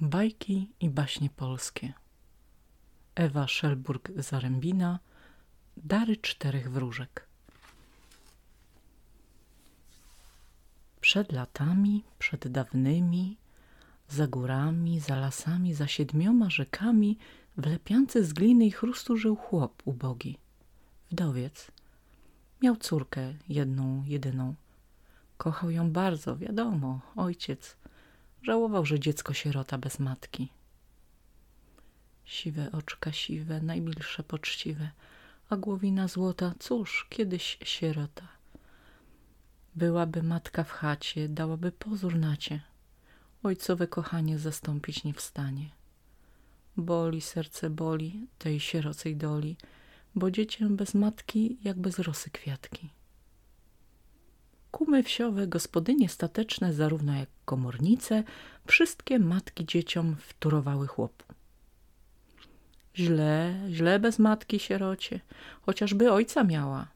Bajki i baśnie polskie Ewa Szelburg-Zarębina Dary czterech wróżek Przed latami, przed dawnymi, za górami, za lasami, za siedmioma rzekami, w lepiance z gliny i chrustu żył chłop ubogi, wdowiec. Miał córkę jedną, jedyną. Kochał ją bardzo, wiadomo, ojciec. Żałował, że dziecko sierota bez matki. Siwe oczka siwe, najmilsze poczciwe, a głowina złota, cóż, kiedyś sierota. Byłaby matka w chacie, dałaby pozór nacie. Ojcowe kochanie zastąpić nie wstanie. Boli serce boli tej sierocej doli, bo dziecię bez matki jak bez rosy kwiatki. Kumy wsiowe, gospodynie stateczne, zarówno jak komornice, wszystkie matki dzieciom wturowały chłopu. Źle, źle bez matki sierocie, chociażby ojca miała.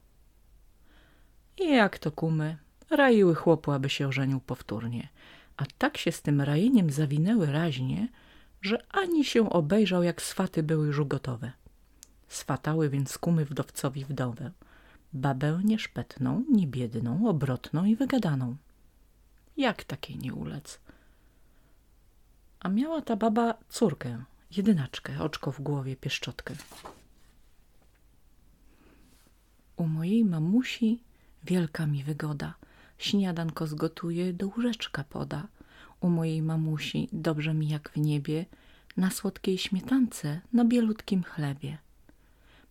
I jak to kumy, raiły chłopu, aby się ożenił powtórnie, a tak się z tym rajeniem zawinęły raźnie, że ani się obejrzał, jak swaty były już gotowe. Swatały więc kumy wdowcowi wdowę, babę nieszpetną, niebiedną, obrotną i wygadaną. Jak takiej nie ulec? A miała ta baba córkę, jedynaczkę, oczko w głowie, pieszczotkę. U mojej mamusi wielka mi wygoda. Śniadanko zgotuje, do łóżeczka poda. U mojej mamusi dobrze mi jak w niebie, na słodkiej śmietance, na bielutkim chlebie.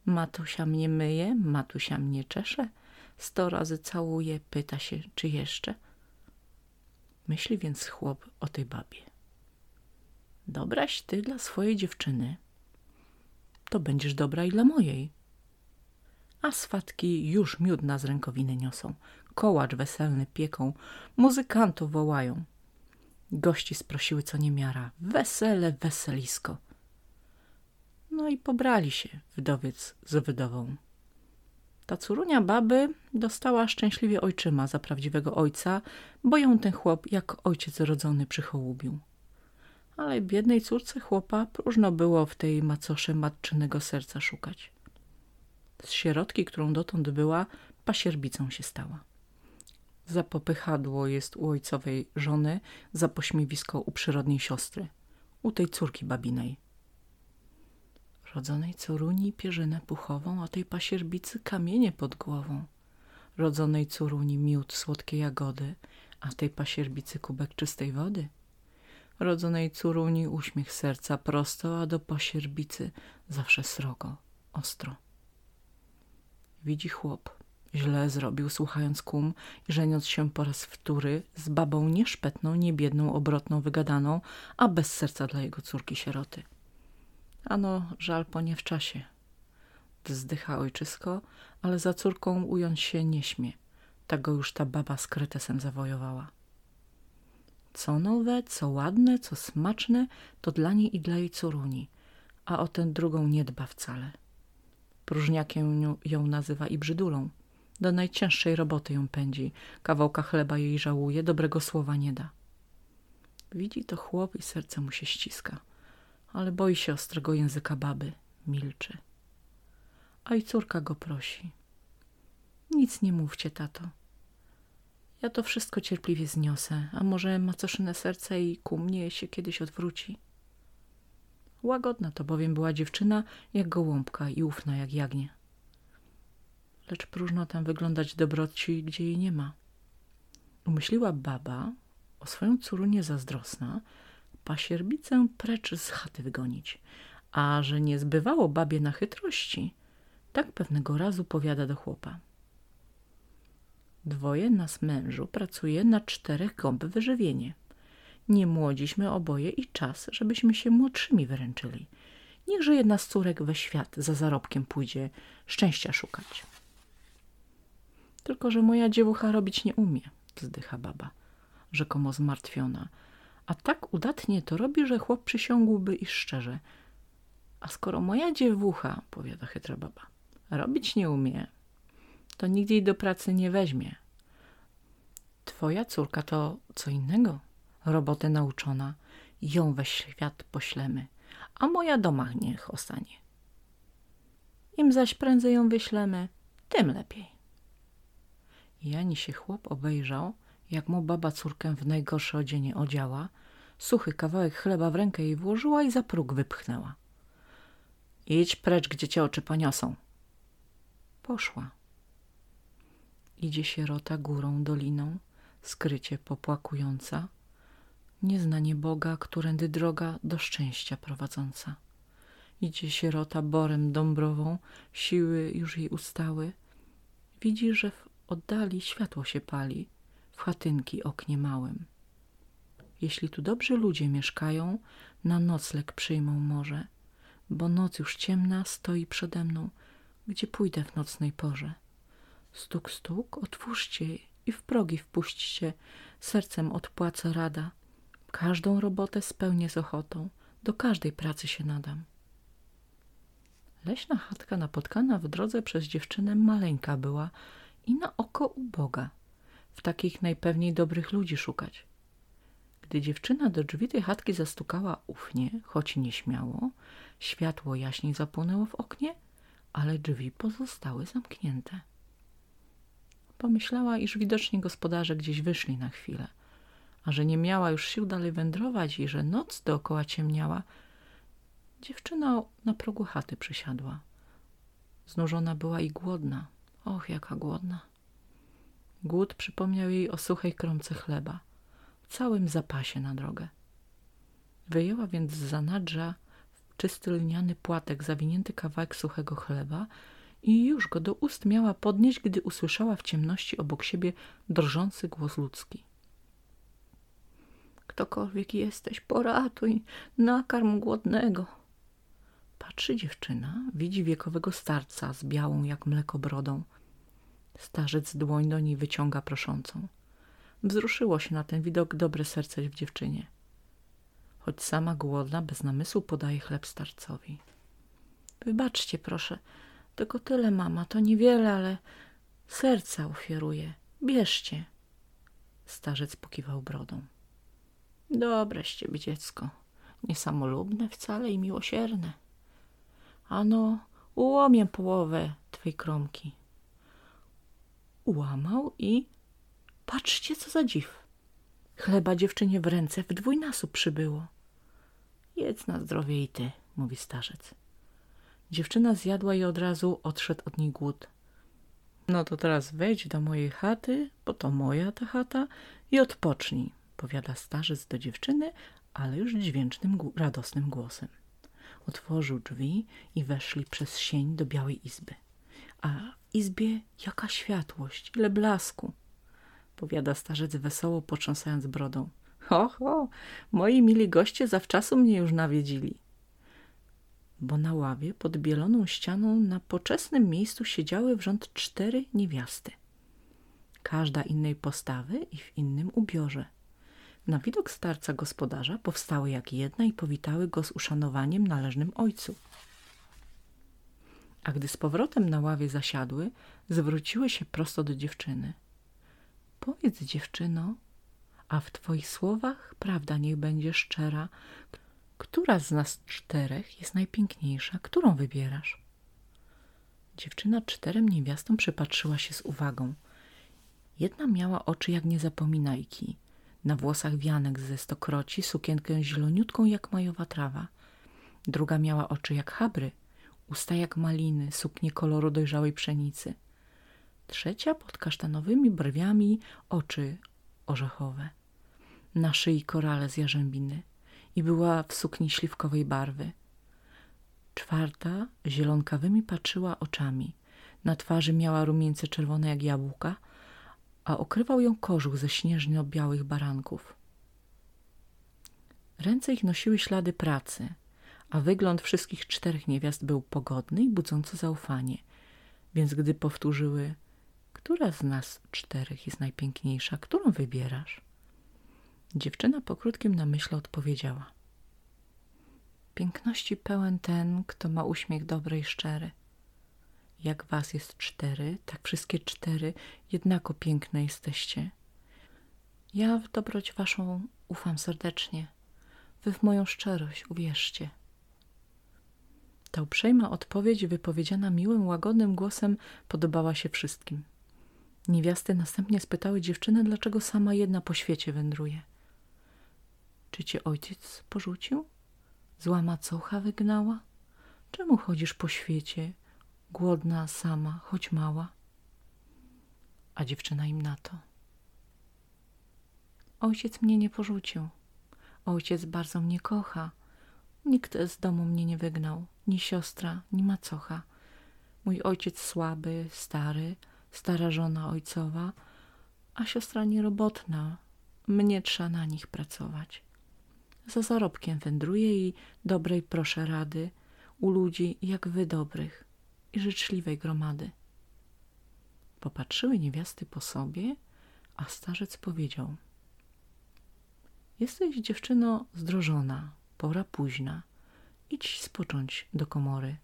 Matusia mnie myje, matusia mnie czesze, sto razy całuje, pyta się, czy jeszcze. Myśli więc chłop o tej babie. Dobraś ty dla swojej dziewczyny, to będziesz dobra i dla mojej. A swatki już miód na z rękowiny niosą, kołacz weselny pieką, muzykantów wołają. Gości sprosiły co niemiara, wesele, weselisko. No i pobrali się wdowiec z wdową. Ta córunia baby dostała szczęśliwie ojczyma za prawdziwego ojca, bo ją ten chłop jak ojciec rodzony przychołubił. Ale biednej córce chłopa próżno było w tej macosze matczynego serca szukać. Z sierotki, którą dotąd była, pasierbicą się stała. Za popychadło jest u ojcowej żony, za pośmiewisko u przyrodniej siostry, u tej córki babinej. Rodzonej córuni pierzynę puchową, a tej pasierbicy kamienie pod głową. Rodzonej córuni miód, słodkie jagody, a tej pasierbicy kubek czystej wody. Rodzonej córuni uśmiech serca prosto, a do pasierbicy zawsze srogo, ostro. Widzi chłop, źle zrobił, słuchając kum i żeniąc się po raz wtóry z babą nieszpetną, niebiedną, obrotną, wygadaną, a bez serca dla jego córki sieroty. Ano, żal po nie w czasie. Wzdycha ojczysko, ale za córką ująć się nie śmie. Tak go już ta baba z kretesem zawojowała. Co nowe, co ładne, co smaczne, to dla niej i dla jej córuni, a o tę drugą nie dba wcale. Próżniakiem ją nazywa i brzydulą. Do najcięższej roboty ją pędzi, kawałka chleba jej żałuje, dobrego słowa nie da. Widzi to chłop i serce mu się ściska ale boi się ostrego języka baby, milczy. A i córka go prosi. Nic nie mówcie, tato. Ja to wszystko cierpliwie zniosę, a może macoszyne serce i ku mnie się kiedyś odwróci. Łagodna to bowiem była dziewczyna jak gołąbka i ufna jak jagnie. Lecz próżno tam wyglądać dobroci, gdzie jej nie ma. Umyśliła baba, o swoją córunię zazdrosna, pasierbicę precz z chaty wygonić. A że nie zbywało babie na chytrości, tak pewnego razu powiada do chłopa. Dwoje nas mężu pracuje na czterech gąb wyżywienie. Nie młodziśmy oboje i czas, żebyśmy się młodszymi wyręczyli. Niechże jedna z córek we świat za zarobkiem pójdzie szczęścia szukać. Tylko, że moja dziewucha robić nie umie, wzdycha baba, rzekomo zmartwiona, a tak udatnie to robi, że chłop przysiągłby i szczerze. A skoro moja dziewucha, powiada chytra baba, robić nie umie, to nigdzie jej do pracy nie weźmie. Twoja córka to co innego, robotę nauczona, ją we świat poślemy, a moja doma niech ostanie. Im zaś prędzej ją wyślemy, tym lepiej. Jani się chłop obejrzał, jak mu baba córkę w najgorsze odzienie odziała, suchy kawałek chleba w rękę jej włożyła i za próg wypchnęła. Idź precz, gdzie cię oczy poniosą. Poszła. Idzie sierota górą, doliną, skrycie popłakująca, nieznanie Boga, którędy droga do szczęścia prowadząca. Idzie sierota borem dąbrową, siły już jej ustały. Widzi, że w oddali światło się pali, w chatynki oknie małym. Jeśli tu dobrzy ludzie mieszkają, na nocleg przyjmą może, bo noc już ciemna stoi przede mną, gdzie pójdę w nocnej porze. Stuk, stuk, otwórzcie i w progi wpuśćcie, sercem odpłaca rada. Każdą robotę spełnię z ochotą, do każdej pracy się nadam. Leśna chatka napotkana w drodze przez dziewczynę maleńka była i na oko uboga. W takich najpewniej dobrych ludzi szukać. Gdy dziewczyna do drzwi tej chatki zastukała ufnie, choć nieśmiało, światło jaśniej zapłonęło w oknie, ale drzwi pozostały zamknięte. Pomyślała, iż widocznie gospodarze gdzieś wyszli na chwilę, a że nie miała już sił dalej wędrować i że noc dookoła ciemniała, dziewczyna na progu chaty przysiadła. Znużona była i głodna. Och, jaka głodna. Głód przypomniał jej o suchej kromce chleba, całym zapasie na drogę. Wyjęła więc z zanadrza czysty lniany płatek, zawinięty kawałek suchego chleba i już go do ust miała podnieść, gdy usłyszała w ciemności obok siebie drżący głos ludzki. Ktokolwiek jesteś, poratuj, nakarm głodnego. Patrzy dziewczyna, widzi wiekowego starca z białą jak mleko brodą. Starzec dłoń do niej wyciąga proszącą. Wzruszyło się na ten widok dobre serce w dziewczynie. Choć sama głodna, bez namysłu podaje chleb starcowi. Wybaczcie, proszę, tylko tyle, mama, to niewiele, ale serca ofiaruję. Bierzcie. Starzec pokiwał brodą. Dobre z dziecko, niesamolubne wcale i miłosierne. Ano, ułomię połowę twej kromki. Ułamał i patrzcie, co za dziw. Chleba dziewczynie w ręce w dwójnasób przybyło. Jedz na zdrowie i ty, mówi starzec. Dziewczyna zjadła i od razu odszedł od niej głód. No to teraz wejdź do mojej chaty, bo to moja ta chata i odpocznij, powiada starzec do dziewczyny, ale już dźwięcznym, radosnym głosem. Otworzył drzwi i weszli przez sień do białej izby. A izbie jaka światłość, ile blasku, powiada starzec wesoło, potrząsając brodą. Ho, ho, moi mili goście zawczasu mnie już nawiedzili. Bo na ławie pod bieloną ścianą na poczesnym miejscu siedziały w rząd cztery niewiasty. Każda innej postawy i w innym ubiorze. Na widok starca gospodarza powstały jak jedna i powitały go z uszanowaniem należnym ojcu. A gdy z powrotem na ławie zasiadły, zwróciły się prosto do dziewczyny. Powiedz, dziewczyno, a w twoich słowach prawda niech będzie szczera. Która z nas czterech jest najpiękniejsza? Którą wybierasz? Dziewczyna czterem niewiastom przypatrzyła się z uwagą. Jedna miała oczy jak niezapominajki, na włosach wianek ze stokroci, sukienkę zieloniutką jak majowa trawa. Druga miała oczy jak habry, usta jak maliny, suknie koloru dojrzałej pszenicy. Trzecia pod kasztanowymi brwiami oczy orzechowe na szyi korale z jarzębiny i była w sukni śliwkowej barwy. Czwarta zielonkawymi patrzyła oczami. Na twarzy miała rumieńce czerwone jak jabłka, a okrywał ją kożuch ze śnieżno-białych baranków. Ręce ich nosiły ślady pracy, a wygląd wszystkich czterech niewiast był pogodny i budzący zaufanie. Więc gdy powtórzyły, która z nas czterech jest najpiękniejsza, którą wybierasz? Dziewczyna po krótkim namyśle odpowiedziała. Piękności pełen ten, kto ma uśmiech dobry i szczery. Jak was jest cztery, tak wszystkie cztery jednako piękne jesteście. Ja w dobroć waszą ufam serdecznie. wy w moją szczerość uwierzcie. Ta uprzejma odpowiedź, wypowiedziana miłym, łagodnym głosem, podobała się wszystkim. Niewiasty następnie spytały dziewczynę, dlaczego sama jedna po świecie wędruje. Czy cię ojciec porzucił? Zła macocha wygnała? Czemu chodzisz po świecie, głodna, sama, choć mała? A dziewczyna im na to. Ojciec mnie nie porzucił. Ojciec bardzo mnie kocha. Nikt z domu mnie nie wygnał, ni siostra, ni macocha. Mój ojciec słaby, stary, stara żona ojcowa, a siostra nierobotna. Mnie trzeba na nich pracować. Za zarobkiem wędruję i dobrej proszę rady u ludzi jak wy dobrych i życzliwej gromady. Popatrzyły niewiasty po sobie, a starzec powiedział – Jesteś dziewczyno zdrożona, pora późna. Idź spocząć do komory.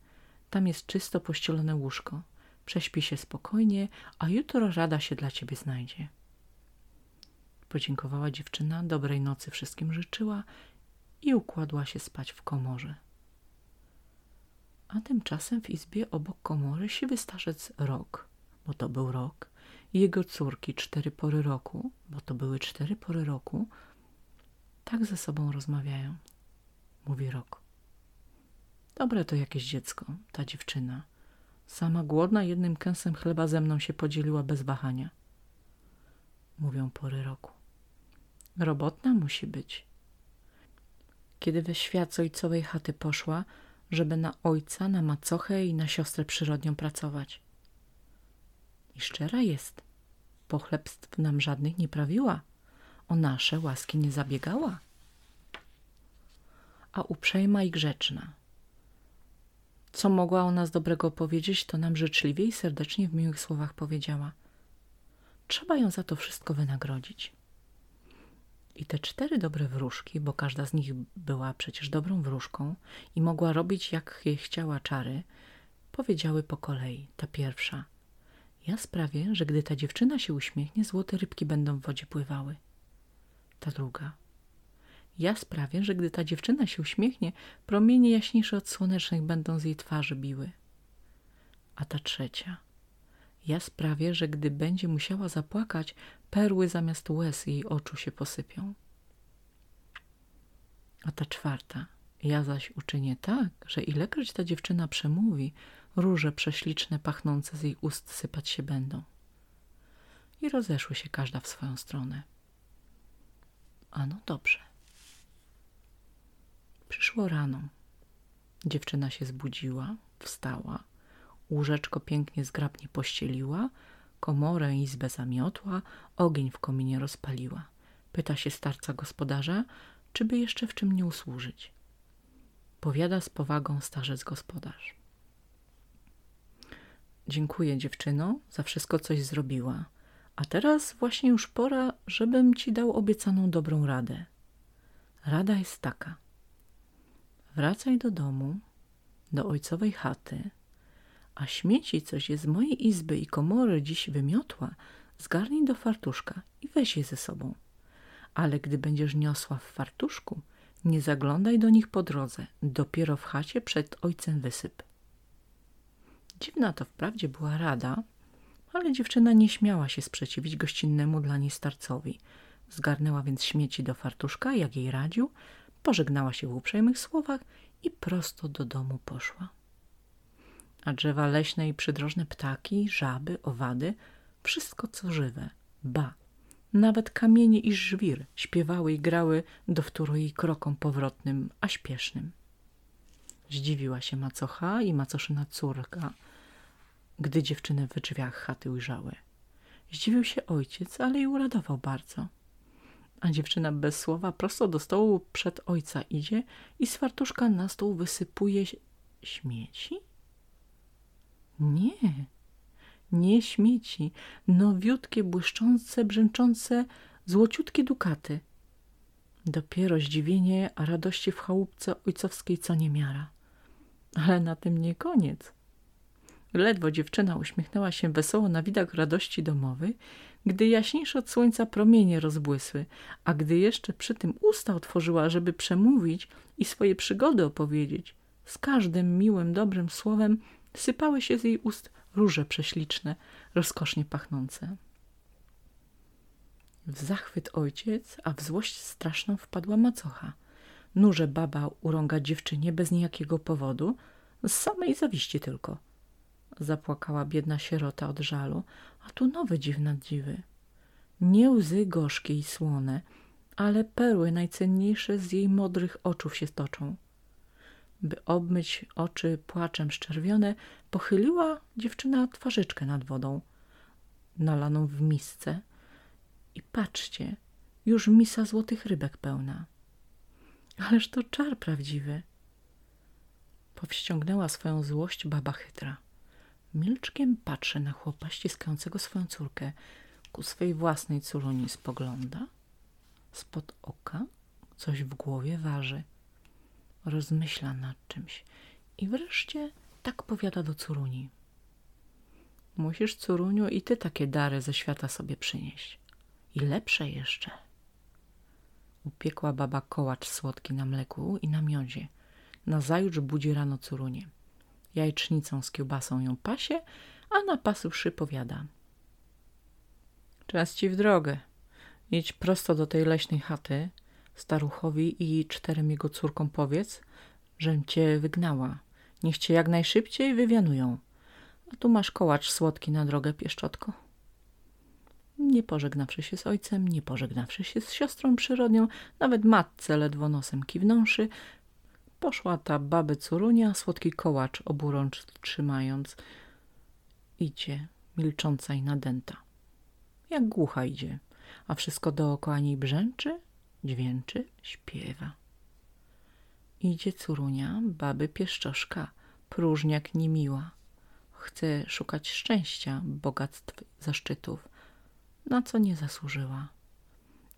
Tam jest czysto pościelone łóżko. Prześpi się spokojnie, a jutro rada się dla ciebie znajdzie. Podziękowała dziewczyna, dobrej nocy wszystkim życzyła i układła się spać w komorze. A tymczasem w izbie obok komory siwy starzec Rok, bo to był rok, i jego córki cztery pory roku, bo to były cztery pory roku, tak ze sobą rozmawiają, mówi Rok. Dobre to jakieś dziecko, ta dziewczyna. Sama głodna jednym kęsem chleba ze mną się podzieliła bez wahania. Mówią pory roku. Robotna musi być. Kiedy we świat z ojcowej chaty poszła, żeby na ojca, na macochę i na siostrę przyrodnią pracować. I szczera jest. Pochlebstw nam żadnych nie prawiła o nasze łaski nie zabiegała, a uprzejma i grzeczna. Co mogła o nas dobrego powiedzieć, to nam życzliwie i serdecznie w miłych słowach powiedziała. Trzeba ją za to wszystko wynagrodzić. I te cztery dobre wróżki, bo każda z nich była przecież dobrą wróżką i mogła robić jak jej chciała czary, powiedziały po kolei. Ta pierwsza. Ja sprawię, że gdy ta dziewczyna się uśmiechnie, złote rybki będą w wodzie pływały ta druga. Ja sprawię, że gdy ta dziewczyna się uśmiechnie, promienie jaśniejsze od słonecznych będą z jej twarzy biły. A ta trzecia. Ja sprawię, że gdy będzie musiała zapłakać, perły zamiast łez jej oczu się posypią. A ta czwarta. Ja zaś uczynię tak, że ilekroć ta dziewczyna przemówi, róże prześliczne pachnące z jej ust sypać się będą. I rozeszły się każda w swoją stronę. Ano dobrze. Przyszło rano. Dziewczyna się zbudziła, wstała, łóżeczko pięknie zgrabnie pościeliła, komorę i izbę zamiotła, ogień w kominie rozpaliła. Pyta się starca gospodarza, czy by jeszcze w czym nie usłużyć. Powiada z powagą starzec gospodarz. Dziękuję dziewczyno, za wszystko coś zrobiła. A teraz właśnie już pora, żebym ci dał obiecaną dobrą radę. Rada jest taka. Wracaj do domu, do ojcowej chaty, a śmieci, coś je z mojej izby i komory dziś wymiotła, zgarnij do fartuszka i weź je ze sobą. Ale gdy będziesz niosła w fartuszku, nie zaglądaj do nich po drodze, dopiero w chacie przed ojcem wysyp. Dziwna to wprawdzie była rada, ale dziewczyna nie śmiała się sprzeciwić gościnnemu dla niej starcowi. Zgarnęła więc śmieci do fartuszka, jak jej radził, pożegnała się w uprzejmych słowach i prosto do domu poszła. A drzewa leśne i przydrożne ptaki, żaby, owady, wszystko co żywe, ba, nawet kamienie i żwir śpiewały i grały do wtóru jej krokom powrotnym, a śpiesznym. Zdziwiła się macocha i macoszyna córka, gdy dziewczyny w drzwiach chaty ujrzały. Zdziwił się ojciec, ale i uradował bardzo. A dziewczyna bez słowa prosto do stołu przed ojca idzie i z fartuszka na stół wysypuje śmieci? Nie, nie śmieci, nowiutkie, błyszczące, brzęczące, złociutkie dukaty. Dopiero zdziwienie, a radości w chałupce ojcowskiej co niemiara. Ale na tym nie koniec. Ledwo dziewczyna uśmiechnęła się wesoło na widok radości domowej, Gdy jaśniejsze od słońca promienie rozbłysły, a gdy jeszcze przy tym usta otworzyła, żeby przemówić i swoje przygody opowiedzieć, z każdym miłym, dobrym słowem sypały się z jej ust róże prześliczne, rozkosznie pachnące. W zachwyt ojciec, a w złość straszną wpadła macocha. Nurze baba urąga dziewczynie bez niejakiego powodu, z samej zawiści tylko. Zapłakała biedna sierota od żalu, a tu nowe dziwne dziwy. Nie łzy gorzkie i słone, ale perły najcenniejsze z jej modrych oczów się toczą. By obmyć oczy płaczem szczerwione, pochyliła dziewczyna twarzyczkę nad wodą, nalaną w misce. I patrzcie, już misa złotych rybek pełna. Ależ to czar prawdziwy. Powściągnęła swoją złość baba chytra. Milczkiem patrzy na chłopa ściskającego swoją córkę. Ku swej własnej córuni spogląda. Spod oka coś w głowie waży. Rozmyśla nad czymś. I wreszcie tak powiada do córuni. Musisz, córuniu, i ty takie dary ze świata sobie przynieść. I lepsze jeszcze. Upiekła baba kołacz słodki na mleku i na miodzie. Nazajutrz budzi rano córunię. Jajcznicą z kiełbasą ją pasie, a napasywszy powiada. Czas ci w drogę. Idź prosto do tej leśnej chaty, staruchowi i czterem jego córkom powiedz, żem cię wygnała. Niech cię jak najszybciej wywianują. A tu masz kołacz słodki na drogę, pieszczotko. Nie pożegnawszy się z ojcem, nie pożegnawszy się z siostrą przyrodnią, nawet matce ledwo nosem kiwnąwszy, poszła ta baby curunia, słodki kołacz oburącz trzymając. Idzie, milcząca i nadęta. Jak głucha idzie, a wszystko dookoła niej brzęczy, dźwięczy, śpiewa. Idzie curunia, baby pieszczoszka, próżniak niemiła. Chce szukać szczęścia, bogactw, zaszczytów, na co nie zasłużyła.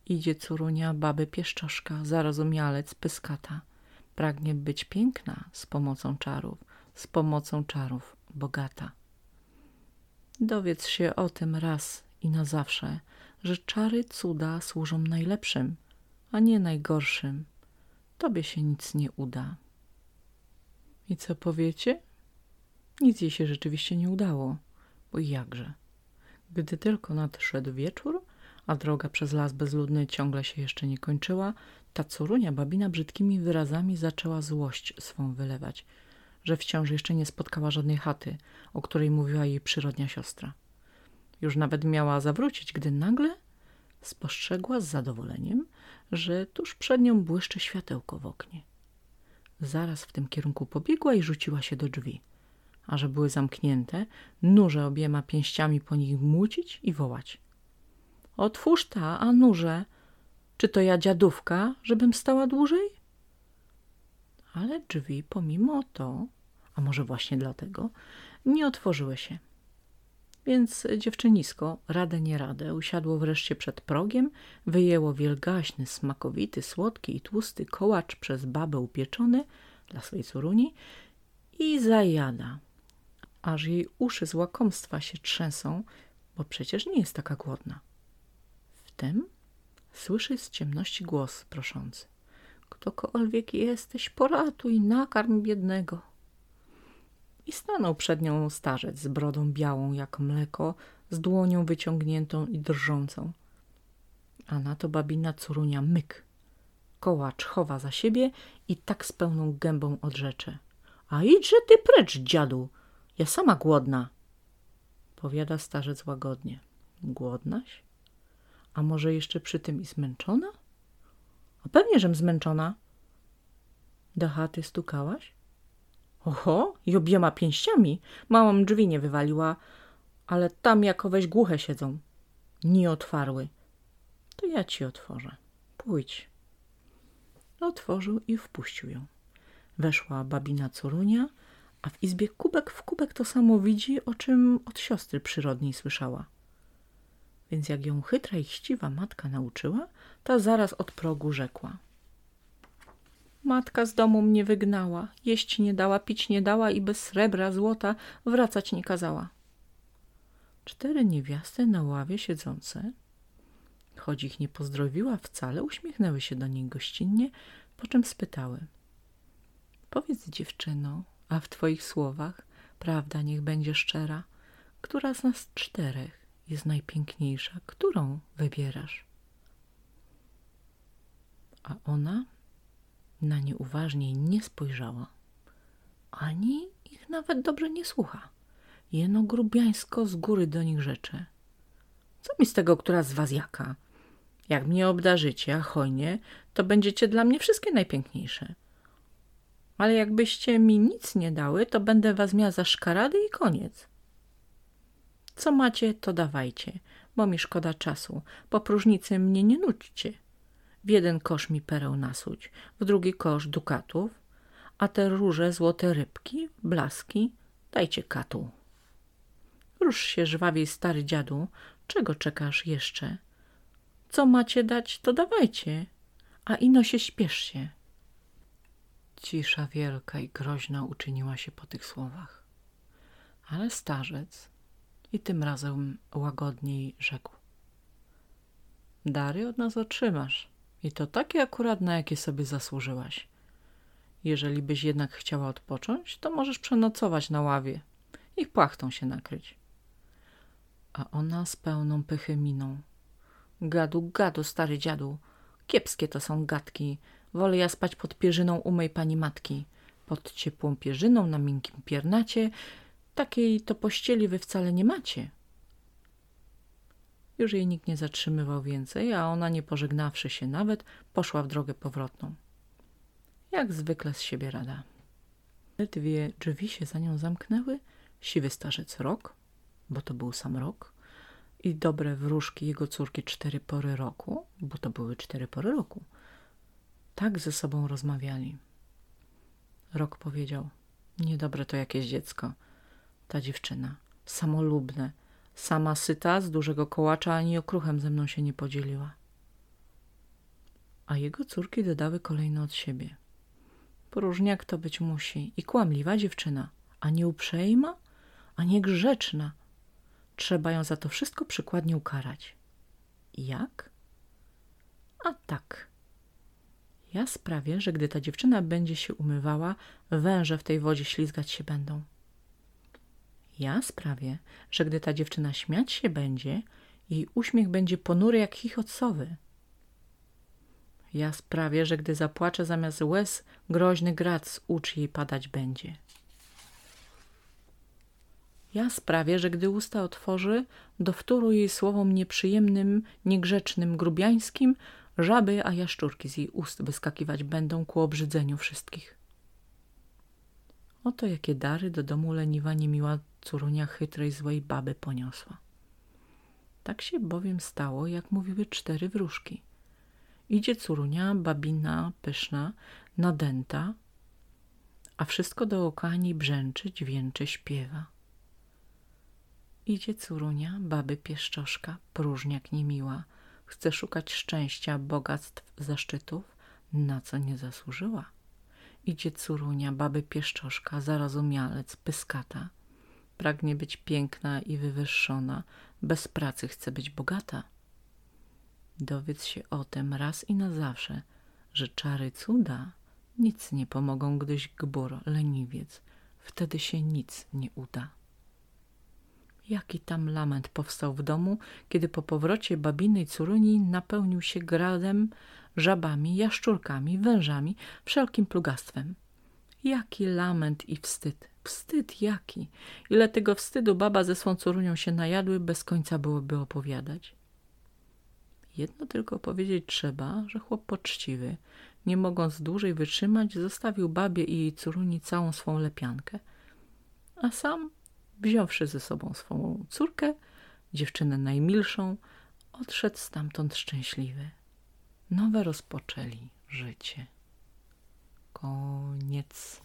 Idzie curunia, baby pieszczoszka, zarozumialec, pyskata. Pragnie być piękna z pomocą czarów, z pomocą czarów bogata. Dowiedz się o tym raz i na zawsze, że czary cuda służą najlepszym, a nie najgorszym. Tobie się nic nie uda. I co powiecie? Nic jej się rzeczywiście nie udało, bo jakże. Gdy tylko nadszedł wieczór, a droga przez las bezludny ciągle się jeszcze nie kończyła, ta curunia babina brzydkimi wyrazami zaczęła złość swą wylewać, że wciąż jeszcze nie spotkała żadnej chaty, o której mówiła jej przyrodnia siostra. Już nawet miała zawrócić, gdy nagle spostrzegła z zadowoleniem, że tuż przed nią błyszczy światełko w oknie. Zaraz w tym kierunku pobiegła i rzuciła się do drzwi – a że były zamknięte, nurze obiema pięściami po nich mucić i wołać. Otwórz ta, a nurze, czy to ja dziadówka, żebym stała dłużej? Ale drzwi pomimo to, a może właśnie dlatego, nie otworzyły się. Więc dziewczynisko, radę nie radę, usiadło wreszcie przed progiem, wyjęło wielgaśny, smakowity, słodki i tłusty kołacz przez babę upieczony dla swojej córuni i zajada aż jej uszy z łakomstwa się trzęsą, bo przecież nie jest taka głodna. Wtem słyszy z ciemności głos proszący. Ktokolwiek jesteś, poratuj, nakarm biednego. I stanął przed nią starzec z brodą białą jak mleko, z dłonią wyciągniętą i drżącą. A na to babina curunia myk. Kołacz chowa za siebie i tak z pełną gębą odrzecze. A idźże ty precz, dziadu, ja sama głodna, powiada starzec łagodnie. Głodnaś? A może jeszcze przy tym i zmęczona? A pewnie, żem zmęczona. Do chaty stukałaś? Oho, i obiema pięściami. Małą drzwi nie wywaliła, ale tam jakoweś głuche siedzą. Nie otwarły. To ja ci otworzę. Pójdź. Otworzył i wpuścił ją. Weszła babina Corunia, a w izbie kubek w kubek to samo widzi, o czym od siostry przyrodniej słyszała. Więc jak ją chytra i chciwa matka nauczyła, ta zaraz od progu rzekła. Matka z domu mnie wygnała, jeść nie dała, pić nie dała i bez srebra, złota wracać nie kazała. Cztery niewiasty na ławie siedzące, choć ich nie pozdrowiła wcale, uśmiechnęły się do niej gościnnie, po czym spytały. Powiedz dziewczyno, a w twoich słowach prawda niech będzie szczera, która z nas czterech jest najpiękniejsza, którą wybierasz? A ona na nie uważniej nie spojrzała, ani ich nawet dobrze nie słucha. Jeno grubiańsko z góry do nich rzeczy. Co mi z tego, która z was jaka? Jak mnie obdarzycie, a hojnie, to będziecie dla mnie wszystkie najpiękniejsze. Ale jakbyście mi nic nie dały, to będę was miała za szkarady i koniec. Co macie, to dawajcie, bo mi szkoda czasu. Po próżnicy mnie nie nudźcie. W jeden kosz mi pereł nasuć, w drugi kosz dukatów, a te róże złote rybki, blaski, dajcie katu. Rusz się żwawiej, stary dziadu, czego czekasz jeszcze? Co macie dać, to dawajcie, a ino się śpiesz się. Cisza wielka i groźna uczyniła się po tych słowach. Ale starzec i tym razem łagodniej rzekł. Dary od nas otrzymasz i to takie akurat, na jakie sobie zasłużyłaś. Jeżeli byś jednak chciała odpocząć, to możesz przenocować na ławie i płachtą się nakryć. A ona z pełną pychy miną. Gadu, gadu, stary dziadu, kiepskie to są gadki. Wolę ja spać pod pierzyną u mej pani matki. Pod ciepłą pierzyną na miękkim piernacie. Takiej to pościeli wy wcale nie macie. Już jej nikt nie zatrzymywał więcej, a ona, nie pożegnawszy się nawet, poszła w drogę powrotną. Jak zwykle z siebie rada. Dwie drzwi się za nią zamknęły, siwy starzec rok, bo to był sam rok, i dobre wróżki jego córki cztery pory roku, bo to były cztery pory roku. Tak ze sobą rozmawiali. Rok powiedział, niedobre to jakieś dziecko. Ta dziewczyna, samolubne, sama syta, z dużego kołacza ani okruchem ze mną się nie podzieliła. A jego córki dodały kolejno od siebie. Próżniak to być musi i kłamliwa dziewczyna, a nie uprzejma, a nie grzeczna – Trzeba ją za to wszystko przykładnie ukarać. Jak? A tak. Ja sprawię, że gdy ta dziewczyna będzie się umywała, węże w tej wodzie ślizgać się będą. Ja sprawię, że gdy ta dziewczyna śmiać się będzie, jej uśmiech będzie ponury jak chichot sowy. Ja sprawię, że gdy zapłacze zamiast łez, groźny grad z ucz jej padać będzie. Ja sprawię, że gdy usta otworzy, do wtóru jej słowom nieprzyjemnym, niegrzecznym, grubiańskim, żaby, a jaszczurki z jej ust wyskakiwać będą ku obrzydzeniu wszystkich. Oto jakie dary do domu leniwa niemiła córunia chytrej złej baby poniosła. Tak się bowiem stało, jak mówiły cztery wróżki. Idzie córunia, babina, pyszna, nadęta, a wszystko dookoła niej brzęczy, dźwięczy, śpiewa. Idzie córunia, baby pieszczoszka, próżniak niemiła. Chce szukać szczęścia, bogactw, zaszczytów, na co nie zasłużyła. Idzie córunia, baby pieszczoszka, zarozumialec, pyskata. Pragnie być piękna i wywyższona, bez pracy chce być bogata. Dowiedz się o tym raz i na zawsze, że czary cuda nic nie pomogą, gdyś gbur, leniwiec, wtedy się nic nie uda. Jaki tam lament powstał w domu, kiedy po powrocie babinej Curuni napełnił się gradem, żabami, jaszczurkami, wężami, wszelkim plugastwem. Jaki lament i wstyd, wstyd jaki! Ile tego wstydu baba ze swą Curunią się najadły, bez końca byłoby opowiadać. Jedno tylko powiedzieć trzeba, że chłop poczciwy, nie mogąc dłużej wytrzymać, zostawił babie i jej Curuni całą swą lepiankę, a sam wziąwszy ze sobą swą córkę, dziewczynę najmilszą, odszedł stamtąd szczęśliwy. Nowe rozpoczęli życie. Koniec.